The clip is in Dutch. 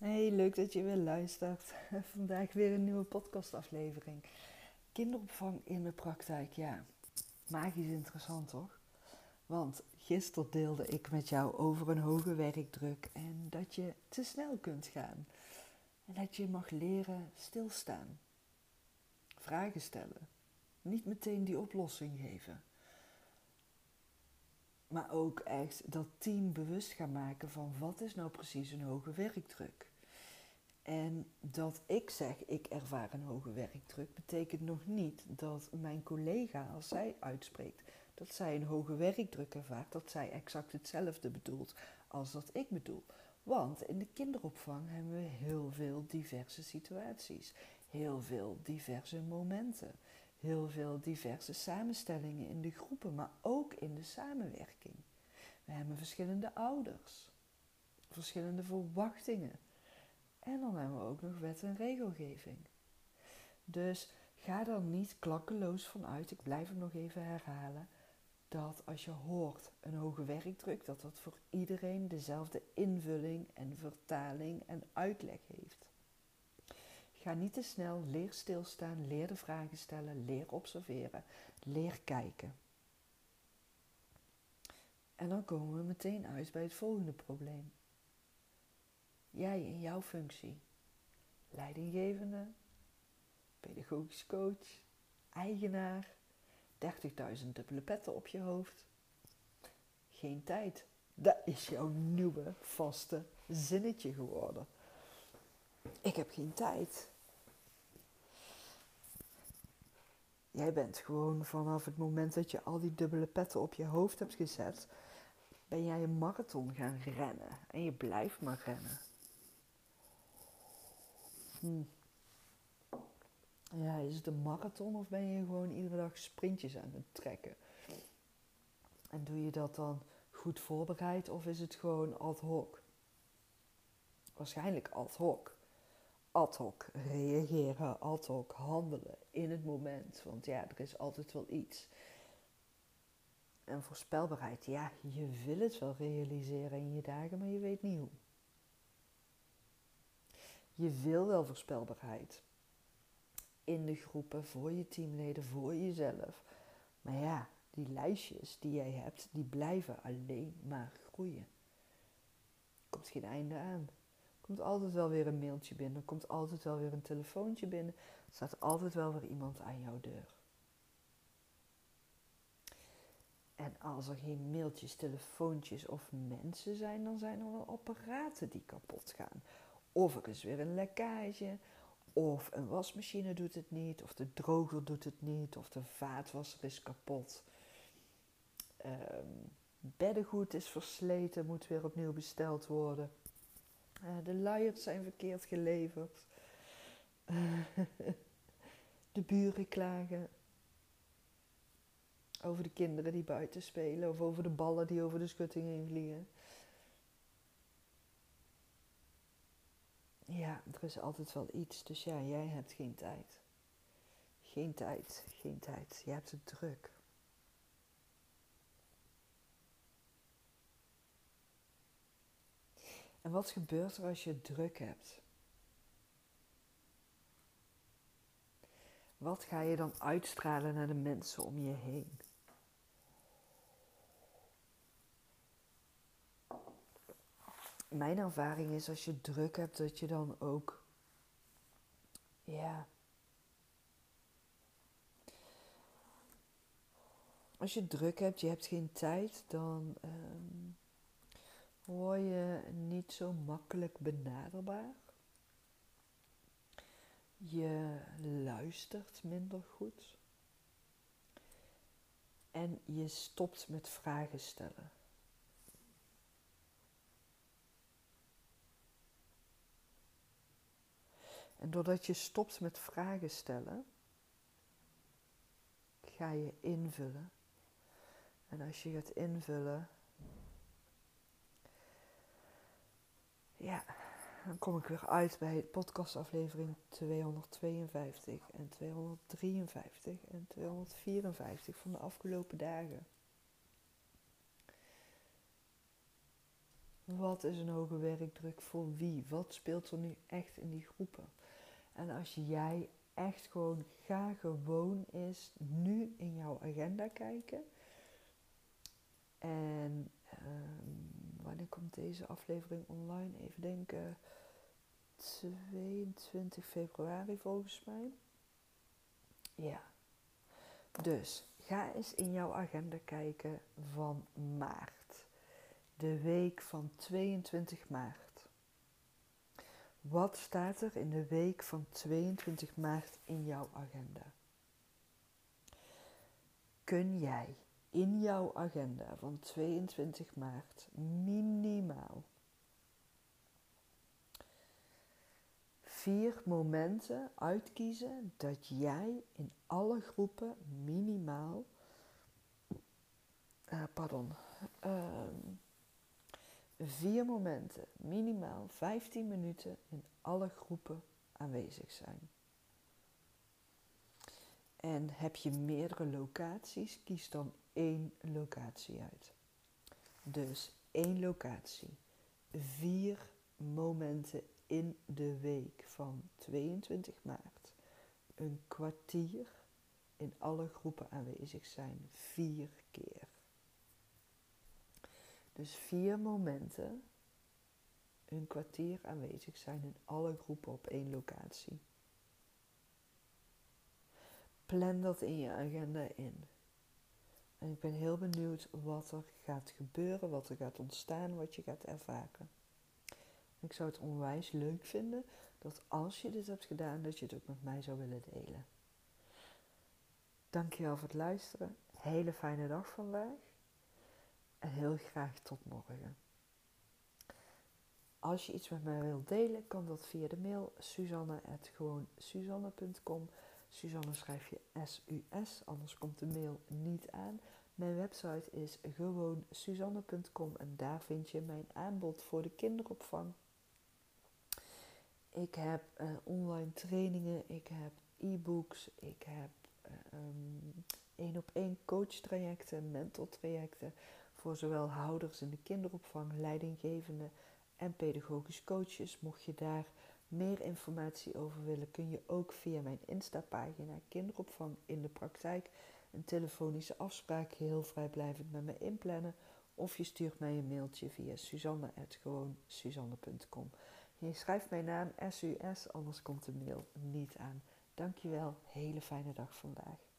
Hey, leuk dat je weer luistert. Vandaag weer een nieuwe podcastaflevering. Kinderopvang in de praktijk, ja. Magisch interessant toch? Want gisteren deelde ik met jou over een hoge werkdruk en dat je te snel kunt gaan. En dat je mag leren stilstaan. Vragen stellen. Niet meteen die oplossing geven. Maar ook echt dat team bewust gaan maken van wat is nou precies een hoge werkdruk. En dat ik zeg, ik ervaar een hoge werkdruk, betekent nog niet dat mijn collega, als zij uitspreekt dat zij een hoge werkdruk ervaart, dat zij exact hetzelfde bedoelt als dat ik bedoel. Want in de kinderopvang hebben we heel veel diverse situaties, heel veel diverse momenten, heel veel diverse samenstellingen in de groepen, maar ook in de samenwerking. We hebben verschillende ouders, verschillende verwachtingen en dan hebben we ook nog wet en regelgeving. Dus ga er niet klakkeloos van uit, ik blijf het nog even herhalen, dat als je hoort een hoge werkdruk, dat dat voor iedereen dezelfde invulling en vertaling en uitleg heeft. Ga niet te snel, leer stilstaan, leer de vragen stellen, leer observeren, leer kijken. En dan komen we meteen uit bij het volgende probleem. Jij in jouw functie. Leidinggevende, pedagogisch coach, eigenaar, 30.000 dubbele petten op je hoofd. Geen tijd. Dat is jouw nieuwe vaste zinnetje geworden. Ik heb geen tijd. Jij bent gewoon vanaf het moment dat je al die dubbele petten op je hoofd hebt gezet, ben jij een marathon gaan rennen. En je blijft maar rennen. Hm. Ja, is het een marathon of ben je gewoon iedere dag sprintjes aan het trekken? En doe je dat dan goed voorbereid of is het gewoon ad hoc? Waarschijnlijk ad hoc. Ad hoc reageren, ad hoc handelen in het moment. Want ja, er is altijd wel iets. En voorspelbaarheid, ja, je wil het wel realiseren in je dagen, maar je weet niet hoe. Je wil wel voorspelbaarheid. in de groepen, voor je teamleden, voor jezelf. Maar ja, die lijstjes die jij hebt, die blijven alleen maar groeien. Er komt geen einde aan. Komt altijd wel weer een mailtje binnen, er komt altijd wel weer een telefoontje binnen. Er staat altijd wel weer iemand aan jouw deur. En als er geen mailtjes, telefoontjes of mensen zijn, dan zijn er wel apparaten die kapot gaan. Of er is weer een lekkage, of een wasmachine doet het niet, of de droger doet het niet, of de vaatwasser is kapot. Um, beddengoed is versleten, moet weer opnieuw besteld worden. Uh, de luiers zijn verkeerd geleverd. de buren klagen over de kinderen die buiten spelen of over de ballen die over de schutting heen vliegen. Ja, er is altijd wel iets. Dus ja, jij hebt geen tijd. Geen tijd, geen tijd. Je hebt het druk. En wat gebeurt er als je druk hebt? Wat ga je dan uitstralen naar de mensen om je heen? mijn ervaring is als je druk hebt, dat je dan ook, ja, als je druk hebt, je hebt geen tijd, dan um, word je niet zo makkelijk benaderbaar. Je luistert minder goed. En je stopt met vragen stellen. En doordat je stopt met vragen stellen, ga je invullen. En als je gaat invullen, ja, dan kom ik weer uit bij podcastaflevering 252 en 253 en 254 van de afgelopen dagen. Wat is een hoge werkdruk voor wie? Wat speelt er nu echt in die groepen? En als jij echt gewoon ga gewoon is nu in jouw agenda kijken. En um, wanneer komt deze aflevering online? Even denken. 22 februari volgens mij. Ja. Dus ga eens in jouw agenda kijken van maart. De week van 22 maart. Wat staat er in de week van 22 maart in jouw agenda? Kun jij in jouw agenda van 22 maart minimaal vier momenten uitkiezen dat jij in alle groepen minimaal, uh, pardon, uh, vier momenten, minimaal 15 minuten in alle groepen aanwezig zijn. En heb je meerdere locaties, kies dan één locatie uit. Dus één locatie, vier momenten in de week van 22 maart, een kwartier in alle groepen aanwezig zijn, vier keer. Dus vier momenten een kwartier aanwezig zijn in alle groepen op één locatie. Plan dat in je agenda in. En ik ben heel benieuwd wat er gaat gebeuren, wat er gaat ontstaan, wat je gaat ervaren. Ik zou het onwijs leuk vinden dat als je dit hebt gedaan, dat je het ook met mij zou willen delen. Dankjewel voor het luisteren. Hele fijne dag vandaag. En heel graag tot morgen. Als je iets met mij wilt delen, kan dat via de mail suzanne.gewoonsuzanne.com. Suzanne schrijf je S-U-S, anders komt de mail niet aan. Mijn website is gewoonsuzanne.com en daar vind je mijn aanbod voor de kinderopvang. Ik heb uh, online trainingen, ik heb e-books, ik heb één op één coach trajecten, mentor trajecten voor zowel houders in de kinderopvang, leidinggevende en pedagogisch coaches. Mocht je daar meer informatie over willen, kun je ook via mijn Insta-pagina Kinderopvang in de Praktijk een telefonische afspraak heel vrijblijvend met me inplannen. Of je stuurt mij een mailtje via suzanne.gewoonsuzanne.com. Je schrijft mijn naam SUS, anders komt de mail niet aan. Dankjewel, hele fijne dag vandaag.